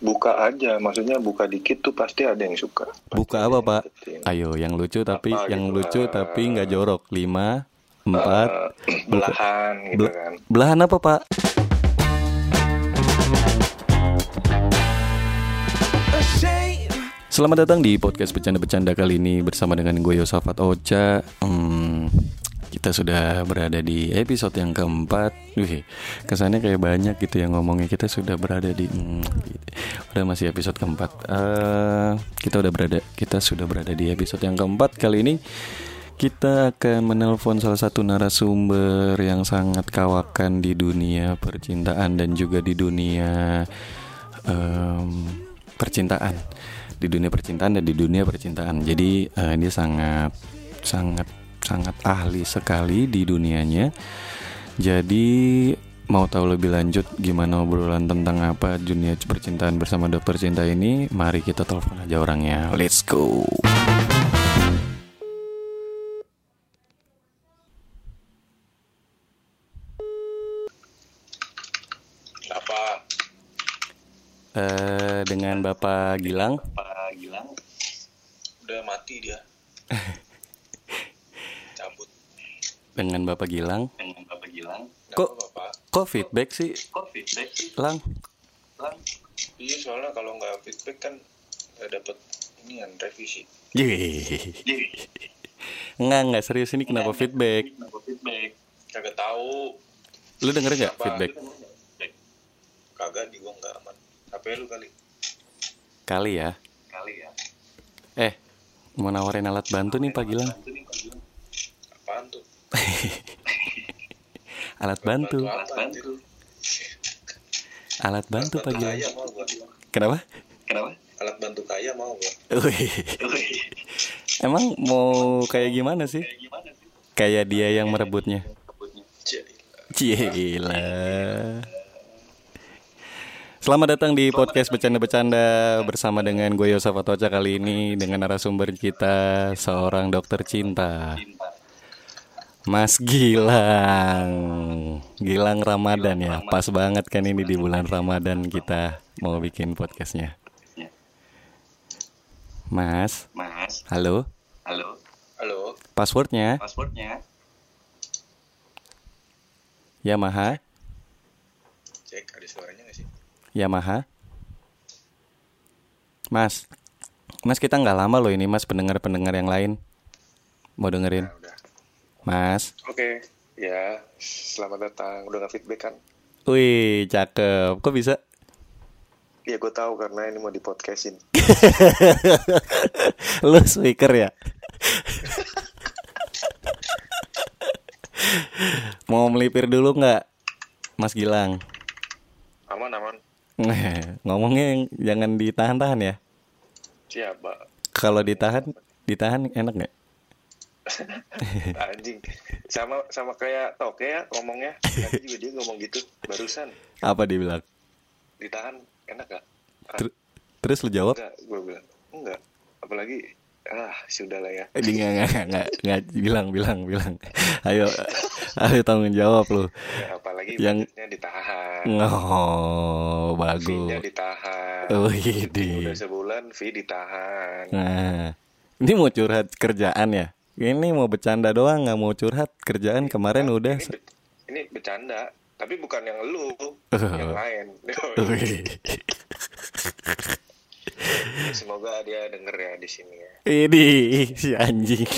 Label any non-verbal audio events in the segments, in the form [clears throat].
buka aja maksudnya buka dikit tuh pasti ada yang suka Buka apa pak? Ayo yang lucu tapi Apa yang gitu, lucu eh, tapi nggak jorok. Lima, empat. Eh, [clears throat] belahan gitu Bel- kan Belahan apa pak? Selamat datang di podcast bercanda-bercanda kali ini bersama dengan gue Yosafat Ocha. Hmm, kita sudah berada di episode yang keempat. Wih, kesannya kayak banyak gitu yang ngomongnya. Kita sudah berada di, hmm, gitu. udah masih episode keempat. Eh, kita udah berada, kita sudah berada di episode yang keempat kali ini. Kita akan menelpon salah satu narasumber yang sangat kawakan di dunia percintaan dan juga di dunia em, percintaan, di dunia percintaan dan di dunia percintaan. Jadi eh, dia sangat sangat sangat ahli sekali di dunianya. Jadi mau tahu lebih lanjut gimana obrolan tentang apa dunia percintaan bersama dokter cinta ini, mari kita telepon aja orangnya. Let's go. apa Eh, dengan Bapak Gilang. Pak Gilang udah mati dia [laughs] Dengan Bapak Gilang. dengan Bapak Gilang Kok- bapak Kok feedback sih, kok feedback sih Lang? lang iya soalnya kalau nggak feedback kan nggak dapet ini kan revisi Yeay. Enggak, enggak serius ini kenapa feedback? kenapa feedback kagak tahu Lu denger nggak feedback? kagak di gua nggak aman HP lu kali Kali ya. kali ya Eh, mau nawarin alat bantu nih Pak Gilang. Bantu nih, Pak Gilang. apaan tuh [laughs] Alat bantu. alat bantu Alat bantu Pak Gilang. Kenapa? kenapa alat bantu kaya mau gua. Emang mau kayak gimana sih? Kayak dia yang merebutnya. Cila. Selamat datang di podcast bercanda-bercanda bersama dengan gue Yosafat Ocha kali ini dengan narasumber kita seorang dokter cinta. Mas Gilang. Gilang Ramadan ya. Pas banget kan ini di bulan Ramadan kita mau bikin podcastnya. Mas, mas. Halo. halo. Halo. Passwordnya? Passwordnya? Yamaha, cek ada suaranya nggak sih? Yamaha. Mas, Mas kita nggak lama loh ini Mas pendengar-pendengar yang lain. Mau dengerin. nah, Mas, oke ya selamat datang udah nggak feedback kan wih cakep. Kok bisa? ya gue tahu karena ini mau di podcastin [laughs] Lu speaker ya? [laughs] mau melipir dulu nggak, Mas Gilang? aman aman [laughs] Ngomongnya jangan ditahan-tahan ya. siapa Kalau ditahan, ditahan enak nggak? [laughs] anjing sama sama kayak toke ya ngomongnya tadi juga dia ngomong gitu barusan Apa dibilang? ditahan enak gak ah, Ter- terus lu jawab? enggak gue bilang enggak apalagi ah sudah lah ya Eh, Dia nggak nggak nggak nggak bilang bilang bilang. Ayo ayo tanggung jawab lu. Ya, apalagi Yang- ditahan Oh bagus. ditahan Oh udah ini. sebulan fee ditahan Nah ini mau curhat kerjaan ya? Ini mau bercanda doang nggak mau curhat kerjaan kemarin udah. ini, be- ini bercanda tapi bukan yang lu Oh. yang lain [laughs] semoga dia denger ya di sini ya Ini si anjing.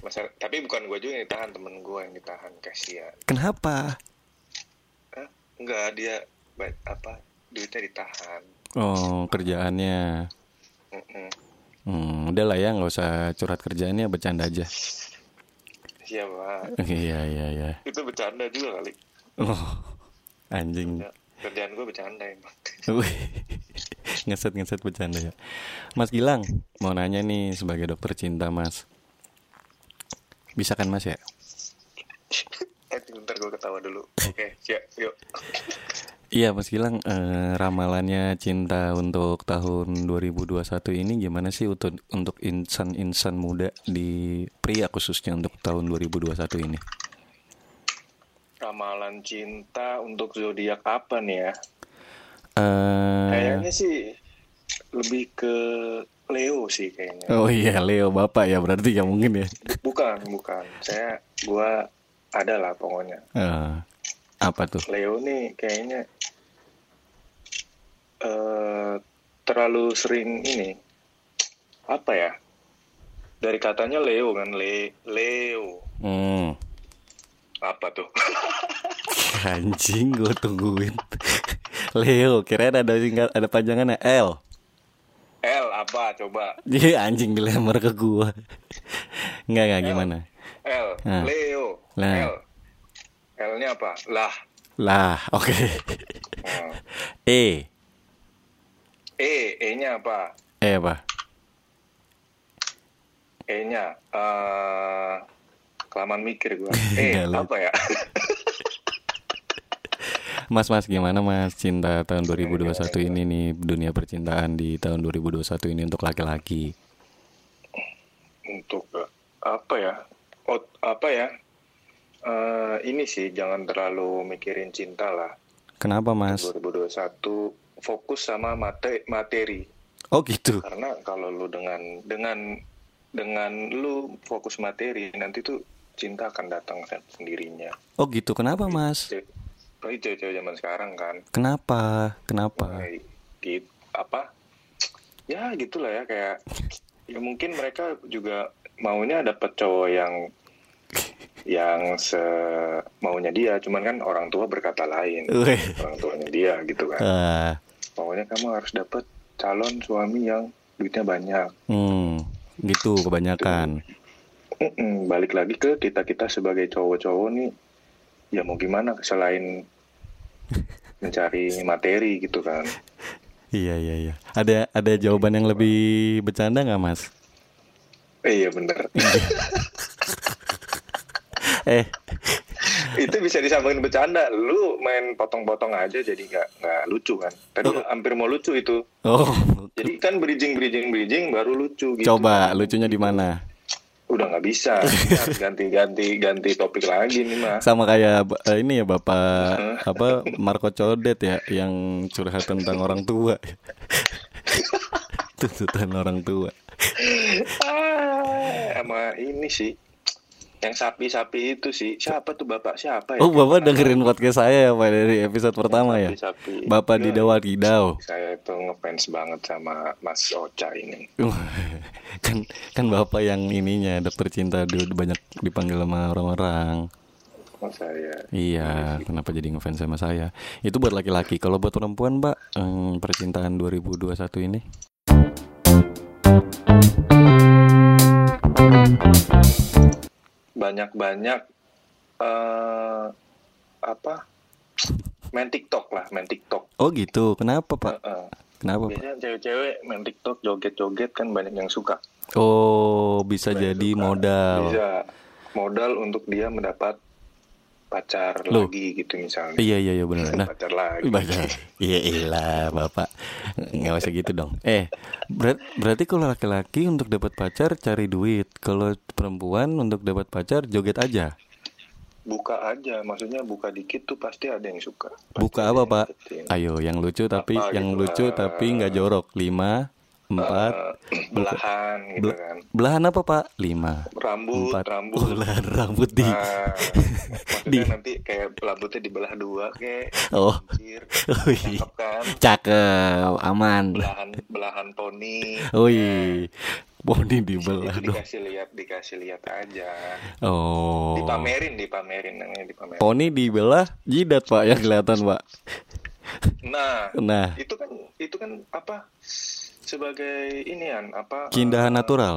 Masalah, tapi bukan gue juga yang ditahan temen gue yang ditahan kasihan Kenapa? Hah? enggak dia apa duitnya ditahan Oh kerjaannya. Mm-mm. Hmm, udah lah ya nggak usah curhat kerjaannya bercanda aja. iya pak Iya iya iya. itu bercanda juga kali Oh anjing. Ya, kerjaan gue bercanda emang Wih, [laughs] ngeset ngeset bercanda ya. Mas Gilang, mau nanya nih sebagai dokter cinta Mas. Bisa kan Mas ya? eh bentar gue ketawa dulu oke siap yuk [laughs] Iya Mas Gilang, eh, ramalannya cinta untuk tahun 2021 ini gimana sih untuk untuk insan-insan muda di pria khususnya untuk tahun 2021 ini? ramalan cinta untuk zodiak apa nih ya Eh, kayaknya sih lebih ke Leo sih kayaknya. Oh iya Leo bapak ya berarti ya mungkin ya. Bukan, bukan. Saya gua ada lah pokoknya. Eh, apa tuh? Leo nih kayaknya eh terlalu sering ini apa ya? Dari katanya Leo kan, Le Leo. Hmm. Apa tuh? [laughs] Anjing gue tungguin. [laughs] Leo kirain ada singkat ada panjangannya L. L apa coba? Dia [laughs] anjing dilempar ke gua. Enggak enggak gimana? L, Nah. Leo. Nah. L. L-nya apa? Lah. Lah, oke. Hmm. E. E, E-nya apa? E apa? E-nya eh kelamaan mikir gua. [laughs] E lu. apa ya? [laughs] Mas Mas gimana Mas cinta tahun 2021 ini nih dunia percintaan di tahun 2021 ini untuk laki-laki. Untuk eh, apa ya? Oh, apa ya? Eh ini sih jangan terlalu mikirin cinta lah. Kenapa Mas? 2021 fokus sama mate materi. Oh gitu. Karena kalau lu dengan dengan dengan lu fokus materi nanti tuh cinta akan datang sendirinya. Oh gitu. Kenapa Mas? Cewek- Apalagi cewek-cewek zaman sekarang kan. Kenapa? Kenapa? Gitu apa ya gitulah ya kayak ya mungkin mereka juga maunya dapat cowok yang yang se maunya dia cuman kan orang tua berkata lain orang tuanya dia gitu kan Ah, pokoknya kamu harus dapat calon suami yang duitnya banyak hmm, gitu kebanyakan. Mm-mm, balik lagi ke kita kita sebagai cowok-cowok nih ya mau gimana selain [laughs] mencari materi gitu kan Iya iya iya. Ada ada jawaban yang lebih bercanda nggak Mas? eh, iya bener [laughs] Eh, [laughs] itu bisa disambungin bercanda. Lu main potong-potong aja jadi nggak nggak lucu kan. Tadi hampir mau lucu itu. Oh, jadi kan bridging bridging bridging baru lucu gitu. Coba lucunya di mana? udah nggak bisa. [laughs] Harus ganti ganti ganti topik lagi nih mah Sama kayak eh, ini ya Bapak apa Marco Codet ya yang curhat tentang orang tua. [laughs] Tuntutan orang tua. ah, sama ini sih yang sapi-sapi itu sih siapa tuh bapak siapa ya Oh, Bapak dengerin podcast saya ya Pak dari episode pertama ya? Bapak di Enggak, Dawat Kidau. saya itu ngefans banget sama Mas Ocha ini [laughs] kan kan Bapak yang ininya dokter cinta dulu banyak dipanggil sama orang-orang. oh, saya Iya, kenapa jadi ngefans sama saya? Itu buat laki-laki. Kalau buat perempuan, Mbak, percintaan 2021 ini? Banyak-banyak eh apa main TikTok lah main TikTok Oh gitu. Kenapa, Pak? Heeh. Kenapa, Pak? biasanya cewek-cewek main TikTok joget-joget kan banyak yang suka Oh, bisa Banyak jadi suka. modal. bisa modal untuk dia mendapat pacar Loh. lagi gitu misalnya Iya, iya, iya benar. Nah, pacar lagi Baca. Iya ilah bapak nggak usah gitu dong. Eh berat, berarti kalau laki-laki untuk dapat pacar cari duit, kalau perempuan untuk dapat pacar joget aja. buka aja maksudnya buka dikit tuh pasti ada yang suka Pasti Buka apa pak? Ayo yang lucu tapi Apa yang gitu lucu lah. tapi nggak jorok. Lima, empat, Eh, belahan gitu Bel- kan belahan apa pak? Lima, rambut empat. rambut Oh, belahan rambut di. Nah, [laughs] Di- nanti kayak rambutnya dibelah dua kayak Oh, anjir [laughs] oh iya. cakep kan Cakep, aman. belahan belahan poni Oh iya, body dibelah itu dong. dikasih lihat dikasih lihat aja Oh. dipamerin dipamerin namanya dipamerin Poni dibelah jidat pak yang kelihatan pak. nah Nah, itu kan itu kan apa sebagai inian apa keindahan eh, natural.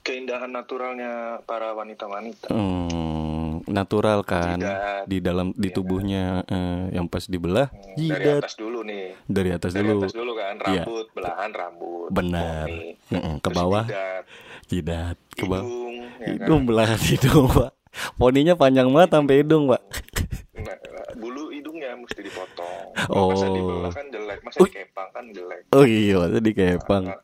keindahan naturalnya para wanita-wanita Hmm, natural kan Jidat. di dalam di Iya. tubuhnya eh, yang pas dibelah dari jidat atas dulu nih dari atas dari dulu atas dulu kan Iya. rambut belahan rambut benar. Mm-mm, ke bawah jidat, jidat ke bawah hidung ya kan? hidung belahan hidung pak poninya panjang banget sampai hidung pak Hidungnya mesti dipotong. Oh. Masa dibelah kan jelek, masa Uh. dikepang kan jelek. oh iya masa dikepang Nah,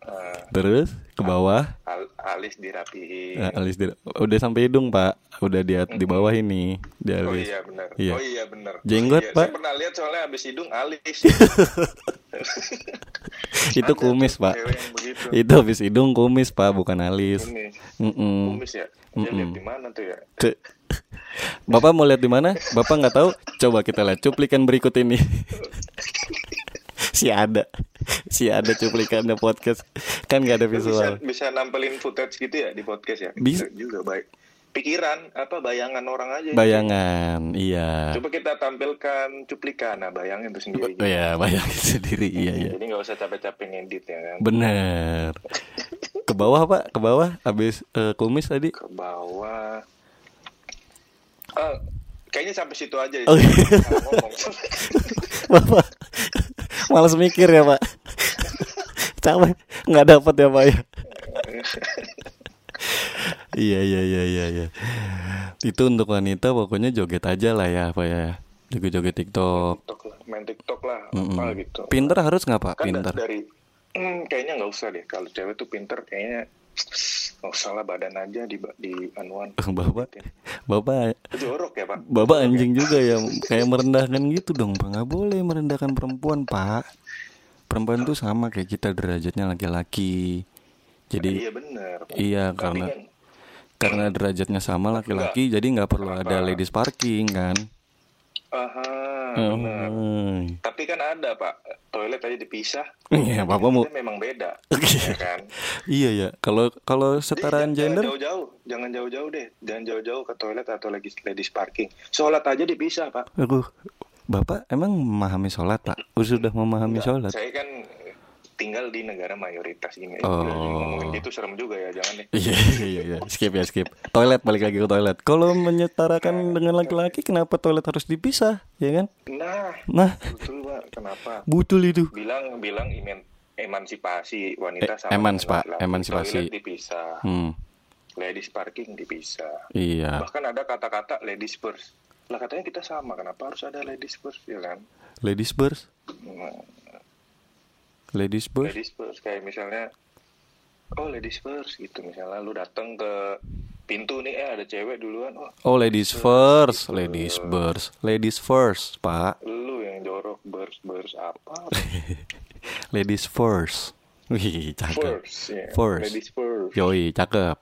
Terus ke bawah. Al- alis dirapihin. Nah, alis di, udah sampai hidung pak, udah di di bawah ini di Oh alis. iya benar. Iya. Oh iya benar. Jenggot, Oh, iya. Pak. Saya pernah lihat soalnya habis hidung alis. [laughs] Itu Ada kumis pak. Itu habis hidung kumis pak, bukan alis. Kumis. Mm-mm. Kumis ya. Dia lihat di mana tuh ya? Bapak mau lihat di mana? Bapak nggak tahu? Coba kita lihat cuplikan berikut ini. [laughs] si ada, si ada cuplikannya podcast. Kan nggak ada Bisa visual. bisa nampelin footage gitu ya di podcast ya? Bisa. juga baik. Pikiran apa bayangan orang aja. Bayangan, iya. Coba kita tampilkan cuplikan, nah bayangin tuh sendiri. Oh ya, bayangin sendiri, iya iya. Jadi nggak usah capek-capek ngedit ya kan. Bener. Ke bawah pak, ke bawah. Habis eh, kumis tadi. Ke bawah. Ah, kayaknya sampai situ aja. Salah ngomong. [laughs] Bapak malas mikir ya pak. Capek, nggak dapat ya pak ya. Iya iya iya iya iya. Itu untuk wanita pokoknya joget aja lah ya pak ya. Joget-joget TikTok. TikTok lah, main TikTok lah, Mm-mm. apa gitu. Pinter harus nggak pak? kan Pinter. dari hmm, kayaknya nggak usah deh kalau cewek tuh pinter kayaknya nggak usah lah badan aja di di anuan. [laughs] Bapak, bapak, jorok ya pak? bapak anjing juga ya. [laughs] Kayak merendahkan gitu dong pak. Nggak boleh merendahkan perempuan pak. Perempuan tuh sama kayak kita derajatnya laki-laki. Jadi iya bener. iya Tapi karena kan, karena derajatnya sama laki-laki jadi nggak perlu ada ladies parking kan? Aha Hmm. tapi kan ada pak. Toilet aja dipisah. Iya bapak mau memang beda [laughs] ya kan? Iya ya. Kalau kalau Jadi setaraan jangan gender? jauh-jauh jangan jauh-jauh deh. Jangan jauh-jauh ke toilet atau lagi ladies parking. Sholat aja dipisah pak. Aduh bapak emang memahami sholat pak? Sudah memahami sholat? saya kan tinggal di negara mayoritas ini. Oh. ngomongin gitu serem juga ya jangan deh. Iya iya iya skip ya skip. Toilet balik lagi ke toilet. Kalau menyetarakan dengan laki-laki kenapa toilet harus dipisah? Ya kan? Nah nah. betul pak. Kenapa? Betul itu. Bilang bilang imen, emansipasi wanita Eh, sama emans, dengan Pak. laki-laki. Emansipasi. Toilet dipisah. Hmm. Ladies parking dipisah. Iya. Bahkan ada kata-kata ladies first. Lah katanya kita sama. Kenapa harus ada ladies first ya kan? Ladies first? Nah, ladies first ladies first kayak misalnya oh ladies first gitu misalnya lu datang ke pintu nih eh ada cewek duluan oh Oh ladies first, ladies first, ladies first, Pak. lu yang jorok bers bers apa [laughs] Ladies first. Wih, cakep. first ya First. ladies first Yoi, cakep.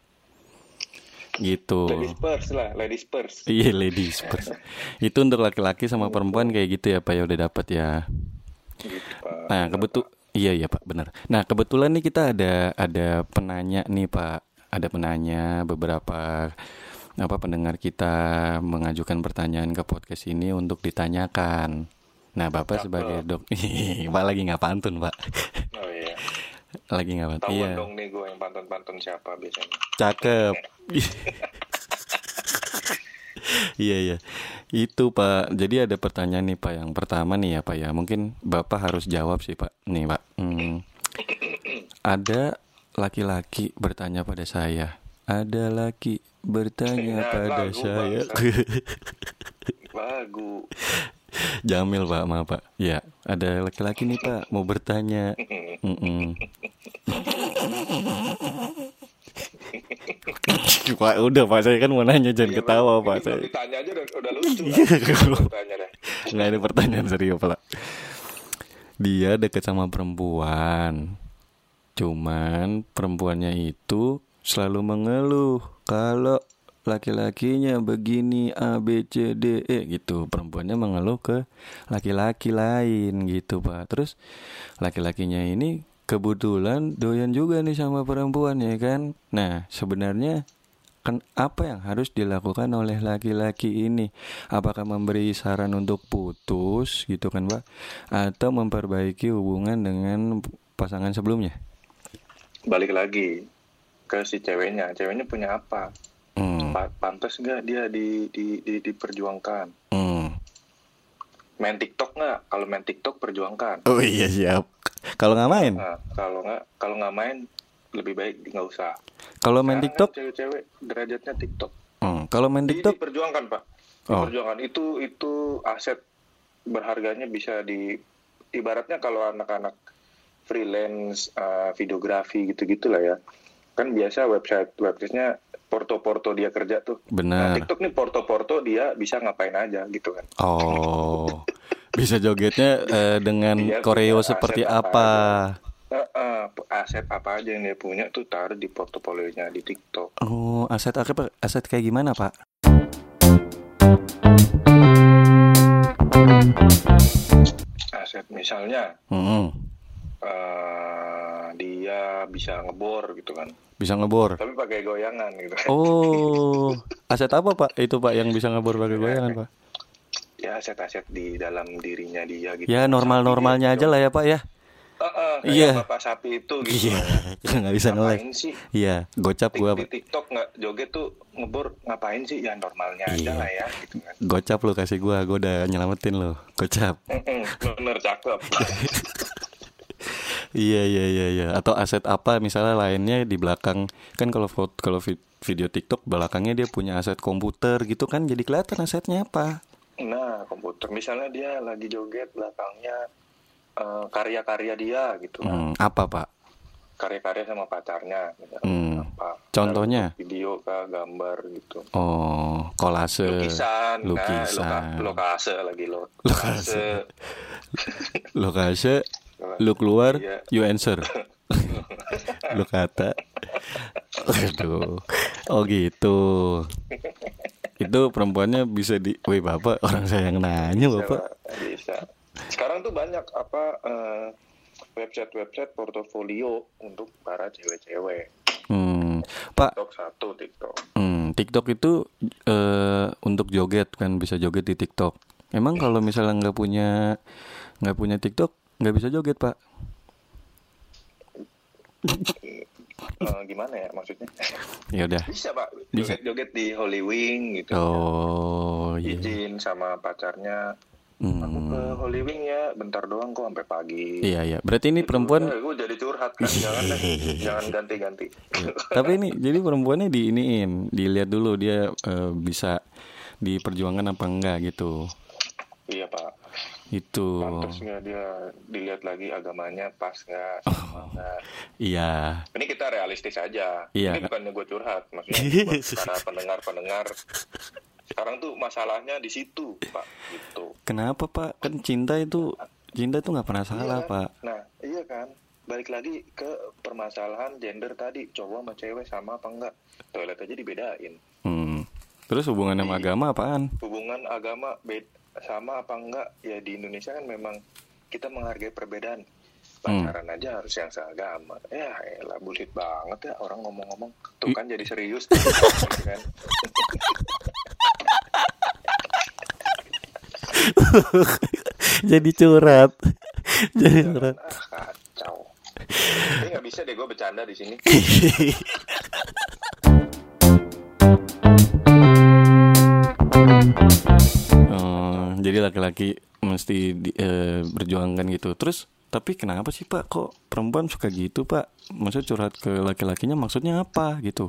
Gitu. ladies first lah ladies first [laughs] Iya, ladies first. Itu untuk laki-laki sama perempuan kayak gitu ya, Pak. Ya udah dapat ya. gitu pak Nah, kebetul Iya, iya, Pak, benar. Nah, kebetulan nih kita ada ada penanya nih, Pak. Ada penanya beberapa apa pendengar kita mengajukan pertanyaan ke podcast ini untuk ditanyakan. Nah, Bapak sebagai dok, [laughs] Pak lagi nggak pantun, Pak. oh iya Lagi nggak pantun. tahuan Iya. dong nih gue yang pantun-pantun siapa biasanya Cakep. [laughs] [laughs] iya iya. Itu Pak. Jadi ada pertanyaan nih Pak. Yang pertama nih ya Pak ya. Mungkin Bapak harus jawab sih Pak. Nih Pak. Hmm. Ada laki-laki bertanya pada saya. Ada laki bertanya Ya, pada lagu, saya. [laughs] lagu Jamil Pak, maaf Pak. Ya, ada laki-laki nih Pak mau bertanya. Mm-mm. [laughs] [laughs] Pak, udah Pak, saya kan mau nanya jangan Iya, ketawa. Pak. Ini Saya... ditanya aja udah, udah lucu Iya. Nggak ada pertanyaan serius Pak. Dia deket sama perempuan. Cuman perempuannya itu selalu mengeluh kalau laki-lakinya begini A B C D E gitu. Perempuannya mengeluh ke laki-laki lain gitu, Pak. Terus laki-lakinya ini kebetulan doyan juga nih sama perempuan ya kan. Nah, sebenarnya kan apa yang harus dilakukan oleh laki-laki ini? Apakah memberi saran untuk putus gitu kan, Pak? Atau memperbaiki hubungan dengan pasangan sebelumnya? Balik lagi ke si ceweknya. Ceweknya punya apa? Hmm. Pa- Pantas nggak dia di, di, di, diperjuangkan? hmm. Main TikTok nggak? Kalau main TikTok perjuangkan. Oh iya siap. Kalau nggak main, Nah, kalau nggak kalau nggak main lebih baik nggak usah. kalau main Sekarang TikTok, kan cewek-cewek derajatnya TikTok. hmm. kalau main Di- TikTok, diperjuangkan pak. Oh. Diperjuangkan itu itu aset berharganya bisa di ibaratnya kalau anak-anak freelance uh, videografi gitu-gitu lah ya. Kan biasa website websitenya porto-porto dia kerja tuh. Nah, Benar. TikTok nih porto-porto dia bisa ngapain aja gitu kan. Oh, bisa jogetnya eh, dengan Iya, koreo seperti apa apa? Eh, eh, aset apa aja yang dia punya tuh taruh di portofolionya di TikTok. Oh, aset apa? Aset kayak gimana, Pak? Aset misalnya Hmm, eh, dia bisa ngebor gitu kan. bisa ngebor. Tapi pakai goyangan gitu. Oh, [laughs] aset apa, Pak? Itu, Pak, yang bisa ngebor pakai goyangan, Pak? Ya aset-aset di dalam dirinya dia gitu. Ya, normal-normalnya aja lah ya, Pak ya. Eh, eh, kayak Iya. bapak sapi itu gitu. Iya, [laughs] nggak bisa. Ngapain sih? Iya, gocap Tik- gua, di. TikTok nggak joget tuh ngebor ngapain sih? Ya normalnya aja Iya. lah ya gitu kan. Gocap lu kasih gua, gua udah nyelamatin lo. Gocap. [laughs] Bener cakep. [laughs] Iya iya iya iya. Atau aset apa misalnya lainnya di belakang kan kalau foto kalau vi- video TikTok belakangnya dia punya aset komputer gitu kan jadi kelihatan asetnya apa. Nah, komputer misalnya dia lagi joget belakangnya eh, karya-karya dia gitu kan. Hmm, apa pak? Karya-karya sama pacarnya. Hmm. Apa? Contohnya? Video kah, gambar gitu. Oh kolase. Lukisan, lukisan. Nah, loka- lokase lagi lo. Lokase. Lokase. Lu keluar, Iya. you answer. [laughs] lu kata. Aduh. Oh gitu. Itu perempuannya bisa di, woi bapak orang saya yang nanya Bisa, bapak. Pak. Bisa. Sekarang tuh banyak apa eh, website-website portofolio untuk para cewek-cewek. Hmm, Pak, TikTok satu TikTok. Hmm, TikTok itu eh, untuk joget kan bisa joget di TikTok. Emang kalau misalnya nggak punya nggak punya TikTok nggak bisa joget pak? [laughs] Eh, gimana ya maksudnya? [laughs] Ya udah. Bisa pak, Bisa. joget-joget di Holy Wing gitu. Oh iya. Izin sama pacarnya. Aku ke Hmm, Holy Wing ya, bentar doang kok sampai pagi. iya iya. Berarti ini perempuan. gue jadi curhat kan, jangan deh, [laughs] jangan ganti-ganti. [laughs] Tapi ini jadi perempuannya diiniin, dilihat dulu dia eh, bisa diperjuangkan apa enggak gitu. iya pak, Itu. pantas nggak dia dilihat lagi agamanya pas nggak, sama nggak. Iya. Ini kita realistis aja. Iya. Ini bukannya gue curhat, maksudnya [laughs] para pendengar-pendengar. Sekarang tuh masalahnya di situ, Pak. Gitu. Kenapa pak? Kan cinta itu cinta itu nggak pernah salah Iya. pak. Nah, iya kan. Balik lagi ke permasalahan gender tadi, cowok sama cewek sama apa enggak? Toilet aja dibedain. Hmm. Terus hubungan sama agama apaan? Hubungan agama bed sama apa enggak? Ya di Indonesia kan memang kita menghargai perbedaan. Hmm. Pacaran aja harus yang seagama. Ya, elah bullshit banget ya orang ngomong-ngomong. Tuh kan jadi serius. Kan. [laughs] jadi curhat jadi curhat Ah, kacau. Ini nggak bisa deh gue bercanda di sini. [laughs] Oh, jadi laki-laki mesti di- eh, berjuangkan gitu. Terus tapi kenapa sih pak? Kok perempuan suka gitu pak? Maksudnya curhat ke laki-lakinya maksudnya apa gitu?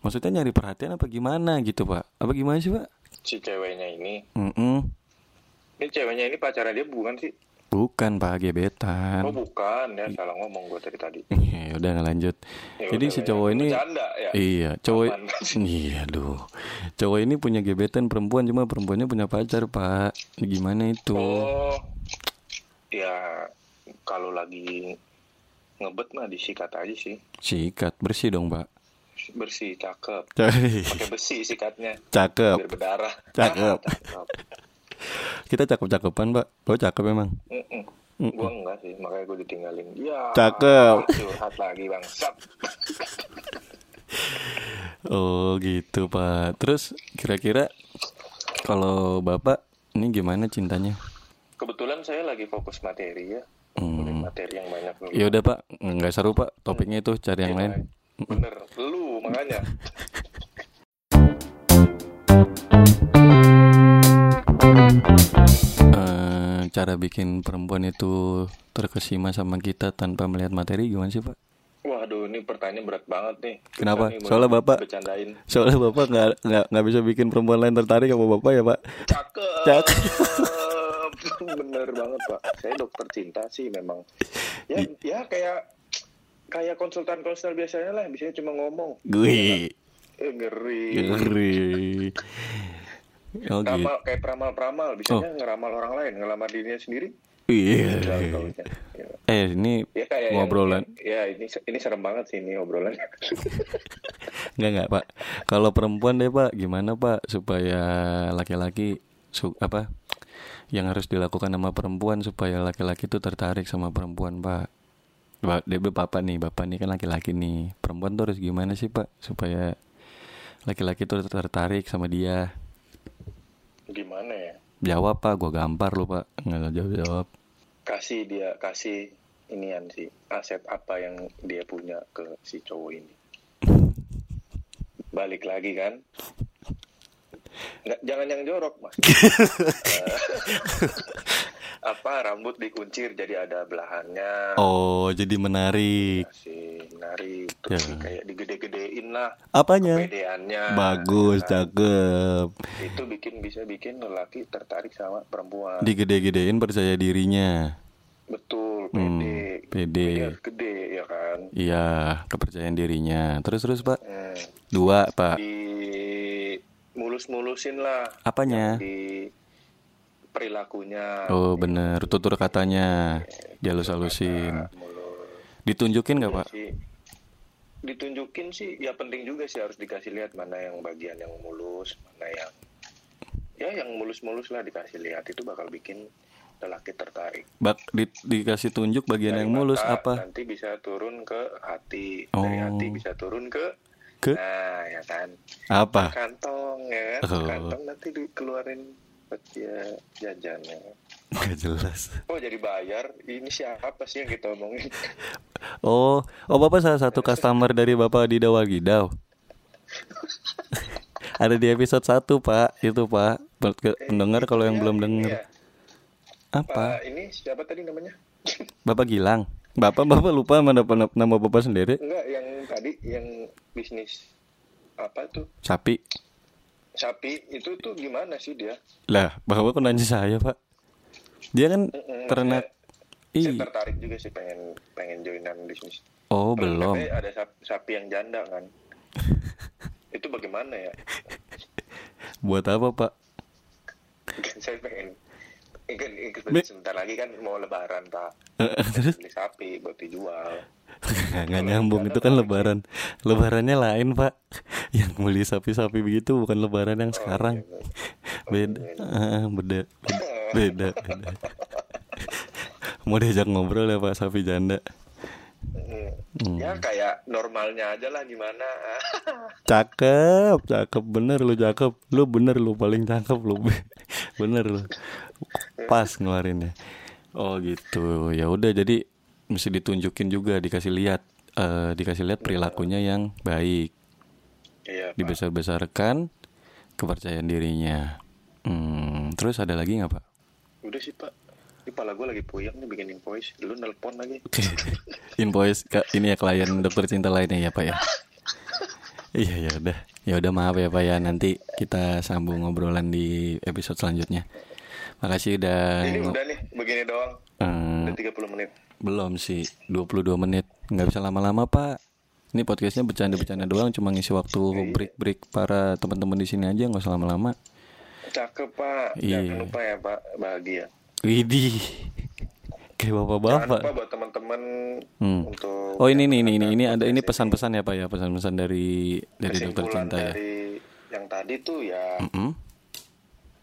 Maksudnya nyari perhatian apa gimana gitu pak? Apa gimana sih pak? Si ceweknya ini, Mm-mm. ini ceweknya ini pacarnya dia bukan sih? Bukan pak gebetan Oh bukan ya, salah ngomong gue tadi tadi. [laughs] ya udah lanjut Ya jadi udah, si ya. cowok ini Bercanda ya. Iya, cowok Aman. [laughs] Iya, aduh. Cowok ini punya gebetan perempuan cuma perempuannya punya pacar, Pak. Gimana itu? Oh, ya kalau lagi ngebet mah disikat aja sih. Sikat bersih dong, Pak. Bersih, cakep. [laughs] Pakai besi sikatnya Cakep. biar berdarah. Cakep. Cakep. Kita cakep-cakepan, Pak. Lo cakep emang. Mm-mm. Gua enggak sih, makanya gue ditinggalin. Ya. Cakep. Curhat lagi bangsat. [laughs] Oh, gitu, Pak. Terus kira-kira kalau Bapak ini gimana cintanya? Kebetulan saya lagi fokus materi ya. Hmm. Materi yang banyak dulu. Ya udah, Pak. Nggak seru, Pak. Topiknya itu cari yang Iya, lain. Bener, lu makanya. [laughs] cara bikin perempuan itu terkesima sama kita tanpa melihat materi gimana sih, Pak? Waduh, ini pertanyaan berat banget nih. Kenapa? Nih, Soalnya Bapak- bercandain. Soalnya bapak nggak nggak nggak bisa bikin perempuan lain tertarik sama bapak ya pak. Cakep. Cakep. [laughs] bener banget pak saya dokter cinta sih memang ya ya kayak kayak konsultan konsultan biasanya lah biasanya cuma ngomong gue eh, ngeri ngeri oh gitu. Ramal, kayak peramal-peramal. Biasanya ngeramal orang lain ngelamar dirinya sendiri. Iya. Gagal taunya. Ya. eh ini Ya kayak Ngobrolan. yang, ya ini ini serem banget sih ini obrolan. Enggak [laughs] enggak pak. Kalau perempuan deh pak Gimana pak Supaya laki-laki su Apa Yang harus dilakukan sama perempuan Supaya laki-laki itu tertarik sama perempuan pak? Ba- Dia bapak nih Bapak nih kan laki-laki nih. Perempuan tuh harus gimana sih pak Supaya Laki-laki tuh tertarik sama dia Gimana ya? Jawab pak Gue gampar lu pak Nggak jawab-jawab Kasih dia kasih inian sih aset apa yang dia punya ke si cowok ini. [laughs] Balik lagi kan? Nggak, jangan yang jorok mas. [laughs] Eh, apa rambut dikuncir jadi ada belahannya. Oh jadi menarik Kasih menarik terus Ya. kayak digede-gedein lah Apanya kepedeannya. Bagus Kan? cakep Itu bikin bisa bikin lelaki tertarik sama perempuan. Digede-gedein percaya dirinya Betul, Hmm, pede. pede. harus gede ya kan. Iya, kepercayaan dirinya. Terus terus pak, Hmm. dua pak. Di mulus-mulusin lah. Apanya? Di perilakunya. Oh bener, tutur katanya dihalus-halusin. Nah, mulus. Ditunjukin nggak pak? Ditunjukin sih ya penting juga sih harus dikasih lihat mana yang bagian yang mulus, mana yang ya yang mulus-mulus lah dikasih lihat itu bakal bikin lelaki tertarik. Bak di, dikasih tunjuk bagian Dari yang mulus mata apa? Nanti bisa turun ke hati, dari Oh. hati bisa turun ke Ke Nah, ya kan. apa? Kantong ya kan. Oh. Kantong nanti dikeluarin ya. Gak jelas. Oh, jadi bayar. Ini siapa sih yang kita omongin? [laughs] Oh, oh bapak salah satu customer dari bapak di Dawagidau. [laughs] Ada di episode 1 pak, itu pak. Buat pendengar kalau yang Iya, belum iya. denger. Pak, Apa? ini siapa tadi namanya? Bapak Gilang. Bapak bapak lupa mana nama, nama bapak sendiri? Enggak, yang tadi yang bisnis apa tuh? Sapi. Sapi itu tuh gimana sih dia? Lah, bapak kok nanya saya pak? Dia kan Mm-mm, ternak. Saya Ih, tertarik juga sih pengen pengen joinan bisnis. oh Kalau belum. ada sapi, sapi yang janda kan. [laughs] itu bagaimana ya? Buat apa pak? [laughs] saya pengen sebentar lagi kan mau lebaran pak Terus beli sapi buat dijual nggak nyambung itu kan lebaran. Lebarannya lain pak. Yang beli sapi-sapi begitu bukan lebaran yang sekarang. Beda, Ah, beda, beda, beda. Mau diajak ngobrol ya pak sapi janda. Hmm. ya kayak normalnya aja lah gimana [laughs] Cakep, cakep bener lu cakep. Lu bener lu paling cakep lu. [laughs] bener lu. Pas ngeluarinnya. Oh gitu. Ya udah jadi mesti ditunjukin juga dikasih lihat eh dikasih lihat perilakunya yang baik. iya. Dibesar-besarkan kepercayaan dirinya. Hmm, terus ada lagi nggak pak? udah sih pak ini pala gue lagi puyeng nih bikin invoice. Lu nelpon lagi. [laughs] Invoice ke ini ya klien dokter cinta lainnya ya pak ya. [laughs] Iya ya udah. Ya udah maaf ya pak ya. Nanti kita sambung ngobrolan di episode selanjutnya. Makasih udah ini udah nih begini doang. Eh, udah 30 menit. Belum sih 22 menit. Nggak bisa lama-lama pak. Ini podcastnya bercanda-bercanda doang cuma ngisi waktu break-break para teman-teman di sini aja nggak usah lama-lama. cakep pak. Iya. jangan lupa ya pak. Bahagia Widih kayak jangan bapak-bapak. lupa buat teman-teman Hmm. untuk Oh ini nih ini ini ini ada ini pesan-pesan ya pak ya pesan-pesan dari dari dokter cinta ya. dari yang tadi tuh ya Mm-mm.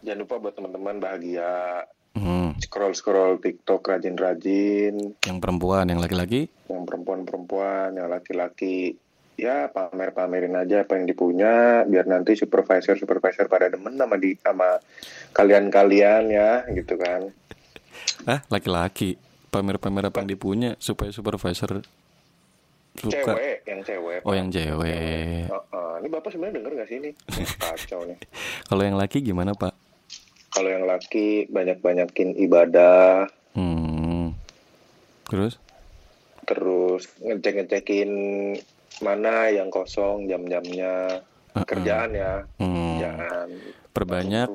jangan lupa buat teman-teman bahagia Hmm. scroll scroll TikTok rajin-rajin Yang perempuan, yang laki-laki? yang perempuan-perempuan yang laki-laki ya pamer-pamerin aja apa yang dipunya biar nanti supervisor supervisor pada demen sama di sama kalian-kalian ya gitu kan Ah, laki-laki. Pamer-pamer apa yang dipunya supaya supervisor suka. cewek yang cewek Oh, yang cewek. Oh, oh. ini bapak sebenarnya denger gak sih ini kacau nih [laughs] Kalau yang laki gimana, Pak? kalau yang laki banyak-banyakin ibadah Hmm. Terus? terus ngecek-ngecekin mana yang kosong jam-jamnya Uh-uh. kerjaan ya Hmm. Kerjaan Perbanyak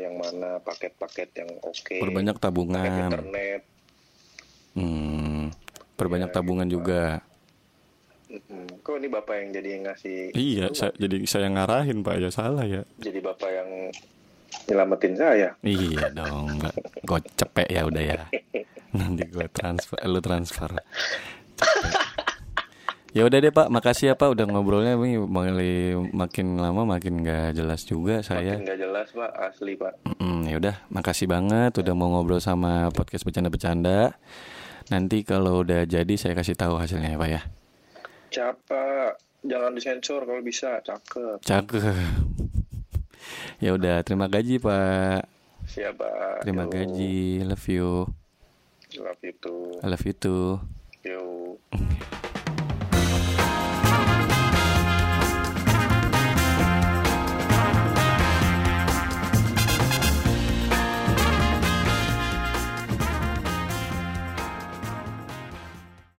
yang mana paket-paket yang oke perbanyak paket tabungan. internet Hmm, perbanyak tabungan juga. Mm-mm. kok ini bapak yang jadi ngasih Iya, saya, jadi saya ngarahin Pak ya salah ya. jadi bapak yang nyelamatin saya Iya dong, nggak gue cepet ya udah ya. [laughs] Nanti gue transfer, lu transfer. Ya udah deh Pak, makasih ya Pak udah ngobrolnya ini makin lama makin nggak jelas juga saya. nggak jelas pak asli pak Mm, ya udah, makasih banget udah mau ngobrol sama podcast bercanda-bercanda. Nanti kalau udah jadi saya kasih tahu hasilnya ya Pak ya. Capa, jangan disensor kalau bisa, cakep. Cakep. Ya udah, terima gaji Pak. Siapa? Terima gaji, love you. Love you too. I love you too. Yo. [laughs]